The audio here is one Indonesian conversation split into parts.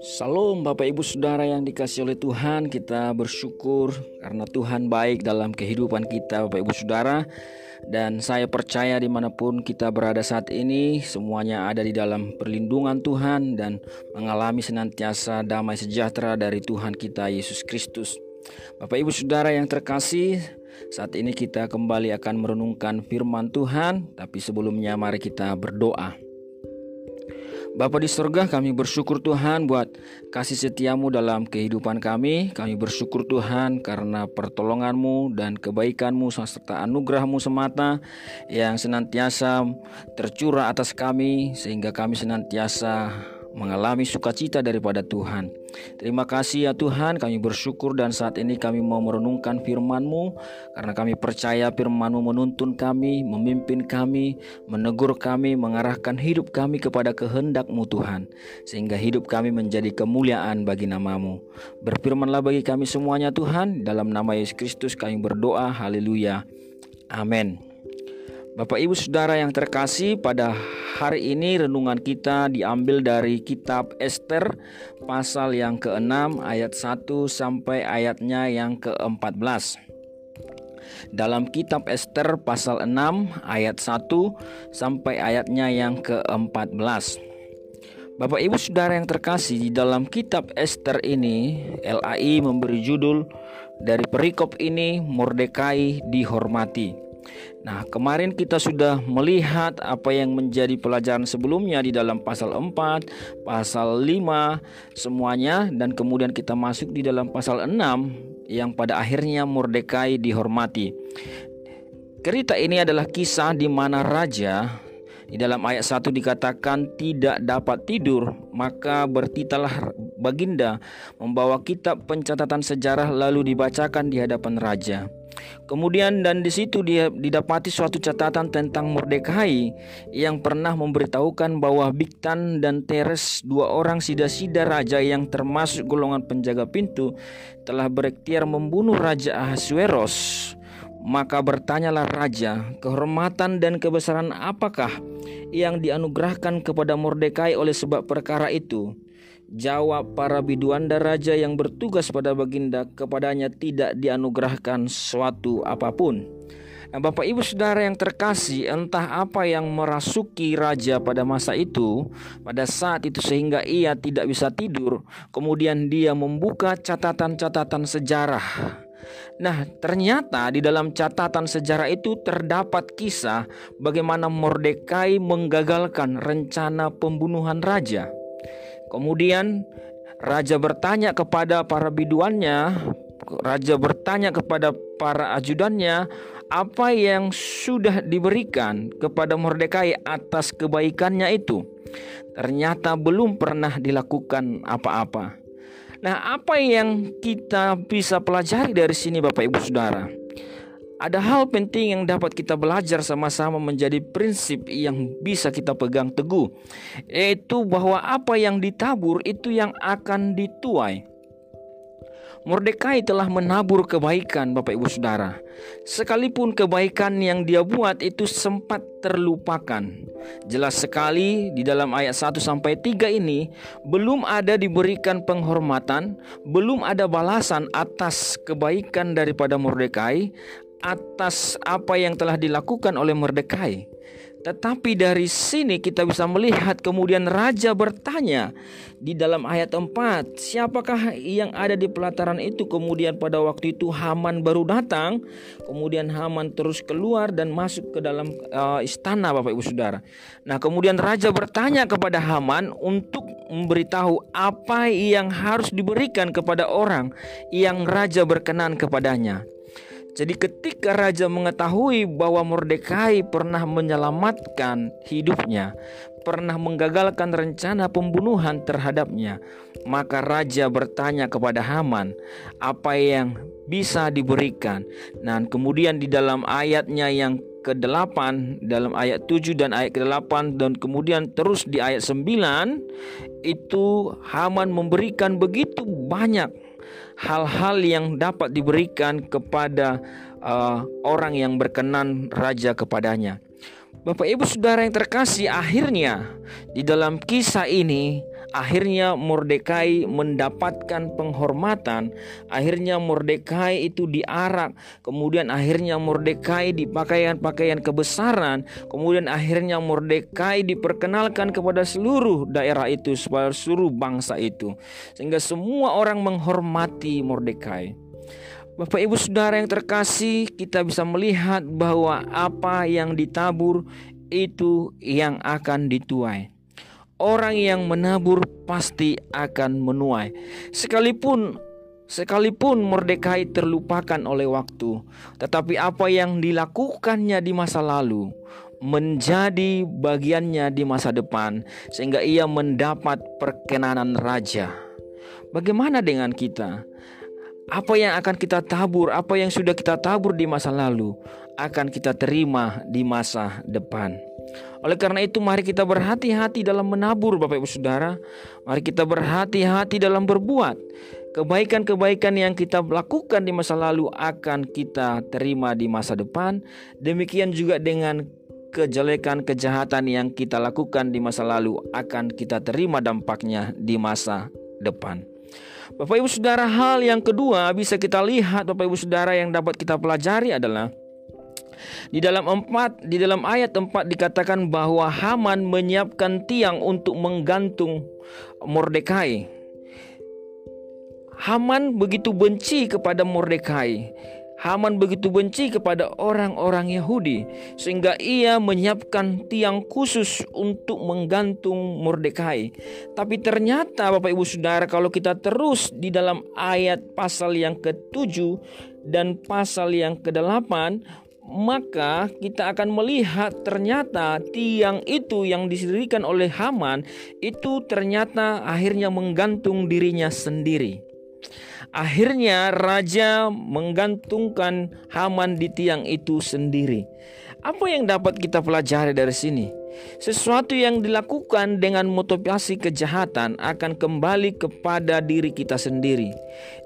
Salam Bapak Ibu Saudara yang dikasih oleh Tuhan. Kita bersyukur karena Tuhan baik dalam kehidupan kita Bapak Ibu Saudara. Dan saya percaya di mana pun kita berada saat ini Semuanya ada di dalam perlindungan Tuhan Dan mengalami senantiasa damai sejahtera dari Tuhan kita Yesus Kristus. Bapak Ibu Saudara yang terkasih saat ini kita kembali akan merenungkan firman Tuhan Tapi sebelumnya mari kita berdoa. Bapa di surga kami bersyukur Tuhan buat kasih setiamu dalam kehidupan kami. Kami bersyukur Tuhan karena pertolonganmu dan kebaikanmu serta anugerahmu semata Yang senantiasa tercurah atas kami Sehingga kami senantiasa mengalami sukacita daripada Tuhan. Terima kasih ya Tuhan, kami bersyukur dan saat ini kami mau merenungkan firman-Mu karena kami percaya firman-Mu menuntun kami, memimpin kami, menegur kami, mengarahkan hidup kami kepada kehendak-Mu Tuhan, sehingga hidup kami menjadi kemuliaan bagi namamu. Berfirmanlah bagi kami semuanya Tuhan, dalam nama Yesus Kristus kami berdoa, haleluya. Amin. Bapak Ibu Saudara yang terkasih, pada hari ini renungan kita diambil dari kitab Esther pasal yang ke-6 ayat 1 sampai ayatnya yang ke-14. Dalam kitab Esther pasal 6 ayat 1 sampai ayatnya yang ke-14. Bapak Ibu Saudara yang terkasih, di dalam kitab Esther ini LAI memberi judul dari perikop ini Mordekai dihormati. Nah, kemarin kita sudah melihat apa yang menjadi pelajaran sebelumnya di dalam pasal 4, pasal 5 semuanya dan kemudian kita masuk di dalam pasal 6 yang pada akhirnya Mordekai dihormati. Cerita ini adalah kisah di mana raja di dalam ayat 1 dikatakan tidak dapat tidur, maka bertitalah baginda membawa kitab pencatatan sejarah lalu dibacakan di hadapan raja. Kemudian dan di situ dia didapati suatu catatan tentang Mordekai yang pernah memberitahukan bahwa Biktan dan Teres dua orang sida-sida raja yang termasuk golongan penjaga pintu telah berikhtiar membunuh Raja Ahasuerus. Maka bertanyalah raja, kehormatan dan kebesaran apakah yang dianugerahkan kepada Mordekai oleh sebab perkara itu? Jawab para biduanda raja yang bertugas pada baginda kepadanya tidak dianugerahkan suatu apa pun. Nah, Bapak Ibu Saudara yang terkasih, entah apa yang merasuki raja pada masa itu, pada saat itu sehingga ia tidak bisa tidur, kemudian dia membuka catatan-catatan sejarah. Nah, ternyata di dalam catatan sejarah itu terdapat kisah bagaimana Mordekai menggagalkan rencana pembunuhan raja. Kemudian raja bertanya kepada para biduannya, raja bertanya kepada para ajudannya, apa yang sudah diberikan kepada Mordekai atas kebaikannya itu. Ternyata belum pernah dilakukan apa-apa. Nah, apa yang kita bisa pelajari dari sini Bapak Ibu Saudara? Ada hal penting yang dapat kita belajar sama-sama menjadi prinsip yang bisa kita pegang teguh, yaitu bahwa apa yang ditabur itu yang akan dituai. Mordekai telah menabur kebaikan Bapak Ibu Saudara. Sekalipun kebaikan yang dia buat itu sempat terlupakan. Jelas sekali di dalam ayat 1 sampai 3 ini belum ada diberikan penghormatan, belum ada balasan atas kebaikan daripada Mordekai atas apa yang telah dilakukan oleh Mordekai. Tetapi dari sini kita bisa melihat kemudian raja bertanya di dalam ayat 4, siapakah yang ada di pelataran itu? Kemudian pada waktu itu Haman baru datang, kemudian Haman terus keluar dan masuk ke dalam uh, istana Bapak Ibu Saudara. Nah, kemudian raja bertanya kepada Haman untuk memberitahu apa yang harus diberikan kepada orang yang raja berkenan kepadanya. Jadi ketika raja mengetahui bahwa Mordekai pernah menyelamatkan hidupnya, pernah menggagalkan rencana pembunuhan terhadapnya, maka raja bertanya kepada Haman apa yang bisa diberikan. Dan kemudian di dalam ayatnya yang ke-8 dalam ayat 7 dan ayat ke-8 dan kemudian terus di ayat 9 itu Haman memberikan begitu banyak hal-hal yang dapat diberikan kepada uh, orang yang berkenan raja kepadanya. Bapak Ibu Saudara yang terkasih, akhirnya di dalam kisah ini akhirnya Mordekai mendapatkan penghormatan, akhirnya Mordekai itu diarak, kemudian akhirnya Mordekai di pakaian-pakaian kebesaran, kemudian akhirnya Mordekai diperkenalkan kepada seluruh daerah itu, seluruh bangsa itu, sehingga semua orang menghormati Mordekai. Bapak Ibu Saudara yang terkasih, kita bisa melihat bahwa apa yang ditabur itu yang akan dituai. Orang yang menabur pasti akan menuai. Sekalipun sekalipun Mordekai terlupakan oleh waktu, tetapi apa yang dilakukannya di masa lalu menjadi bagiannya di masa depan sehingga ia mendapat perkenanan raja. Bagaimana dengan kita? Apa yang akan kita tabur, apa yang sudah kita tabur di masa lalu, akan kita terima di masa depan. Oleh karena itu, mari kita berhati-hati dalam menabur, Bapak Ibu Saudara. Mari kita berhati-hati dalam berbuat. Kebaikan-kebaikan yang kita lakukan di masa lalu akan kita terima di masa depan. Demikian juga dengan kejelekan, kejahatan yang kita lakukan di masa lalu akan kita terima dampaknya di masa depan. Bapak Ibu Saudara, hal yang kedua bisa kita lihat Bapak Ibu Saudara yang dapat kita pelajari adalah di dalam empat, di dalam ayat empat dikatakan bahwa Haman menyiapkan tiang untuk menggantung Mordekai. Haman begitu benci kepada Mordekai. Haman begitu benci kepada orang-orang Yahudi sehingga ia menyiapkan tiang khusus untuk menggantung Mordekai. Tapi ternyata Bapak Ibu Saudara kalau kita terus di dalam ayat pasal yang ke-7 dan pasal yang ke-8 maka kita akan melihat ternyata tiang itu yang disediakan oleh Haman itu ternyata akhirnya menggantung dirinya sendiri. Akhirnya raja menggantungkan Haman di tiang itu sendiri. Apa yang dapat kita pelajari dari sini? Sesuatu yang dilakukan dengan motivasi kejahatan akan kembali kepada diri kita sendiri.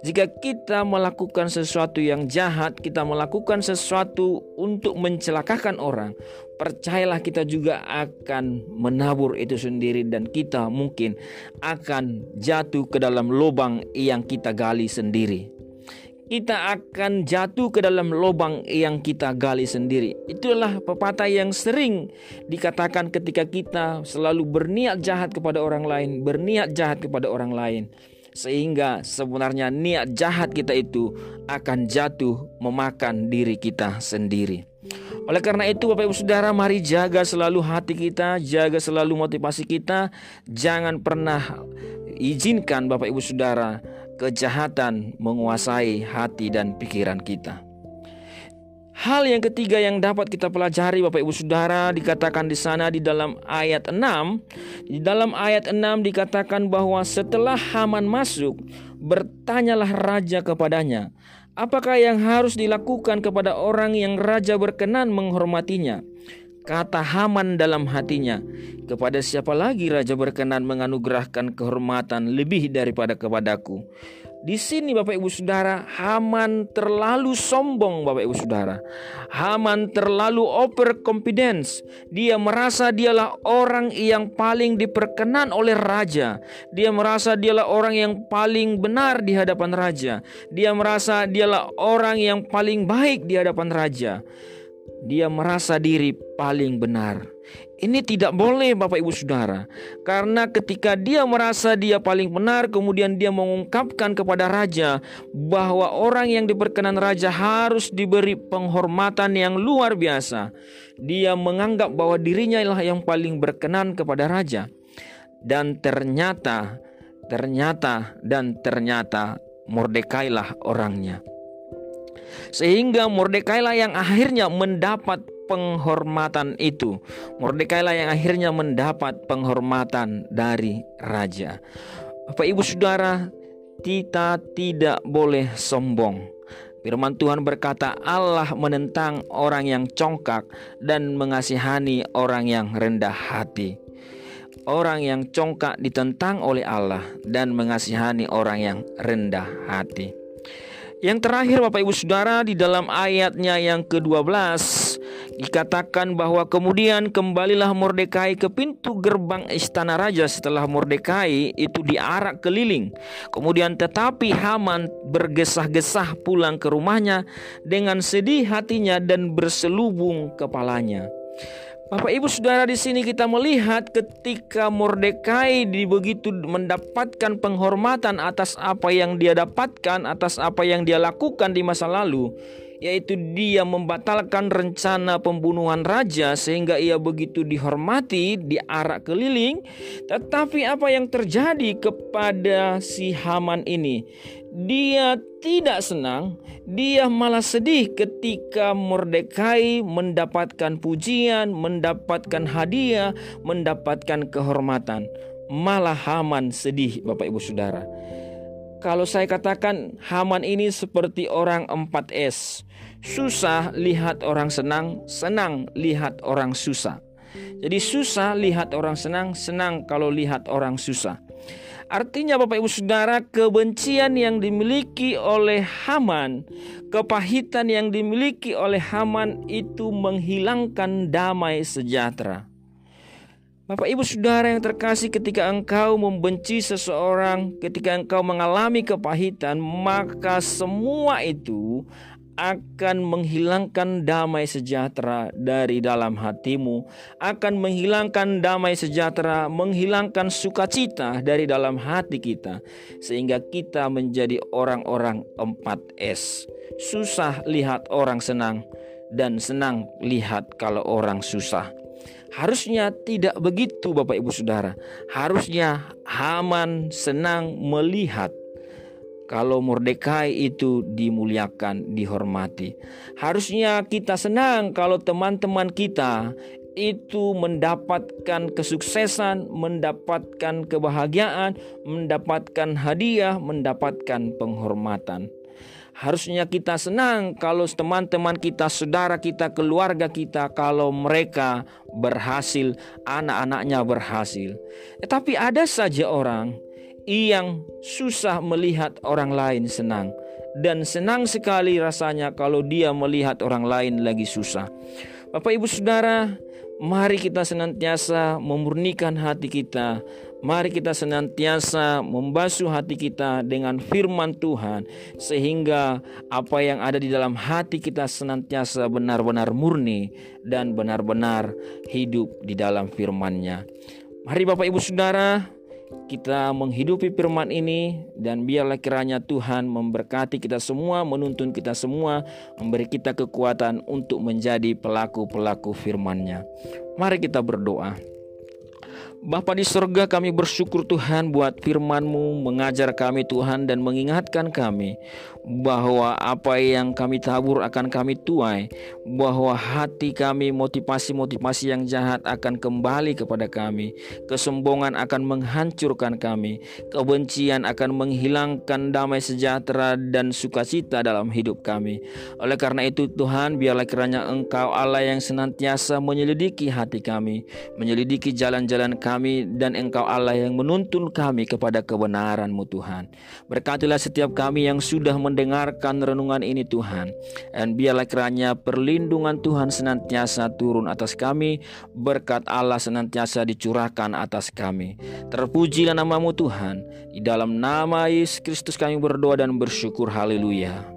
Jika kita melakukan sesuatu yang jahat, kita melakukan sesuatu untuk mencelakakan orang, percayalah kita juga akan menabur itu sendiri dan kita mungkin akan jatuh ke dalam lubang yang kita gali sendiri kita akan jatuh ke dalam lubang yang kita gali sendiri. Itulah pepatah yang sering dikatakan ketika kita selalu berniat jahat kepada orang lain, berniat jahat kepada orang lain. Sehingga sebenarnya niat jahat kita itu akan jatuh memakan diri kita sendiri. Oleh karena itu Bapak Ibu Saudara mari jaga selalu hati kita, jaga selalu motivasi kita. Jangan pernah izinkan Bapak Ibu Saudara kejahatan menguasai hati dan pikiran kita. Hal yang ketiga yang dapat kita pelajari Bapak Ibu Saudara dikatakan di sana di dalam ayat 6 di dalam ayat 6 dikatakan bahwa setelah Haman masuk bertanyalah raja kepadanya apakah yang harus dilakukan kepada orang yang raja berkenan menghormatinya Kata Haman dalam hatinya, kepada siapa lagi raja berkenan menganugerahkan kehormatan lebih daripada kepadaku? Di sini Bapak Ibu Saudara, Haman terlalu sombong Bapak Ibu Saudara. Haman terlalu over confidence. Dia merasa dialah orang yang paling diperkenan oleh raja. Dia merasa dialah orang yang paling benar di hadapan raja. Dia merasa dialah orang yang paling baik di hadapan raja dia merasa diri paling benar. Ini tidak boleh Bapak Ibu Saudara. Karena ketika dia merasa dia paling benar kemudian dia mengungkapkan kepada raja bahwa orang yang diperkenan raja harus diberi penghormatan yang luar biasa. Dia menganggap bahwa dirinya lah yang paling berkenan kepada raja. Dan ternyata ternyata dan ternyata Mordekai lah orangnya. Sehingga Mordekailah yang akhirnya mendapat penghormatan itu. Mordekailah yang akhirnya mendapat penghormatan dari raja. Bapak Ibu Saudara, kita tidak boleh sombong. Firman Tuhan berkata, Allah menentang orang yang congkak dan mengasihani orang yang rendah hati. Orang yang congkak ditentang oleh Allah dan mengasihani orang yang rendah hati. Yang terakhir Bapak Ibu Saudara di dalam ayatnya yang ke-12 Dikatakan bahwa kemudian kembalilah Mordekai ke pintu gerbang istana raja setelah Mordekai itu diarak keliling. Kemudian tetapi Haman bergesah-gesah pulang ke rumahnya dengan sedih hatinya dan berselubung kepalanya. Bapak Ibu Saudara di sini kita melihat ketika Mordekai begitu mendapatkan penghormatan atas apa yang dia dapatkan, atas apa yang dia lakukan di masa lalu, yaitu dia membatalkan rencana pembunuhan raja sehingga ia begitu dihormati di arak keliling. Tetapi apa yang terjadi kepada si Haman ini? Dia tidak senang, dia malah sedih ketika Mordekai mendapatkan pujian, mendapatkan hadiah, mendapatkan kehormatan. Malah Haman sedih, Bapak Ibu Saudara. Kalau saya katakan Haman ini seperti orang 4S. Susah lihat orang senang, senang lihat orang susah. Jadi susah lihat orang senang, senang kalau lihat orang susah. Artinya Bapak Ibu Saudara kebencian yang dimiliki oleh Haman Kepahitan yang dimiliki oleh Haman itu menghilangkan damai sejahtera Bapak Ibu Saudara yang terkasih ketika engkau membenci seseorang, ketika engkau mengalami kepahitan, maka semua itu akan menghilangkan damai sejahtera dari dalam hatimu, akan menghilangkan damai sejahtera, menghilangkan sukacita dari dalam hati kita, sehingga kita menjadi orang-orang 4S. Susah lihat orang senang, dan senang lihat kalau orang susah. Harusnya tidak begitu, Bapak Ibu Saudara. Harusnya Haman senang melihat kalau Mordekai itu dimuliakan, dihormati. Harusnya kita senang kalau teman-teman kita itu mendapatkan kesuksesan, mendapatkan kebahagiaan, mendapatkan hadiah, mendapatkan penghormatan. Harusnya kita senang kalau teman-teman kita, saudara kita, keluarga kita, kalau mereka berhasil, anak-anaknya berhasil. Tetapi ada saja orang yang susah melihat orang lain senang dan senang sekali rasanya kalau dia melihat orang lain lagi susah. Bapak Ibu Saudara, mari kita senantiasa memurnikan hati kita. Mari kita senantiasa membasuh hati kita dengan firman Tuhan sehingga apa yang ada di dalam hati kita senantiasa benar-benar murni dan benar-benar hidup di dalam firman-Nya. Mari Bapak Ibu Saudara, kita menghidupi firman ini dan biarlah kiranya Tuhan memberkati kita semua, menuntun kita semua, memberi kita kekuatan untuk menjadi pelaku-pelaku firman-Nya. Mari kita berdoa. Bapa di surga kami bersyukur Tuhan buat firman-Mu mengajar kami Tuhan dan mengingatkan kami bahwa apa yang kami tabur akan kami tuai bahwa hati kami motivasi-motivasi yang jahat akan kembali kepada kami kesombongan akan menghancurkan kami kebencian akan menghilangkan damai sejahtera dan sukacita dalam hidup kami. Oleh karena itu Tuhan biarlah kiranya Engkau Allah yang senantiasa menyelidiki hati kami menyelidiki jalan-jalan kami kami dan Engkau Allah yang menuntun kami kepada kebenaran-Mu Tuhan. Berkatilah setiap kami yang sudah mendengarkan renungan ini Tuhan. Dan biarlah kiranya perlindungan Tuhan senantiasa turun atas kami, berkat Allah senantiasa dicurahkan atas kami. Terpujilah namamu Tuhan. Di dalam nama Yesus Kristus kami berdoa dan bersyukur. Haleluya.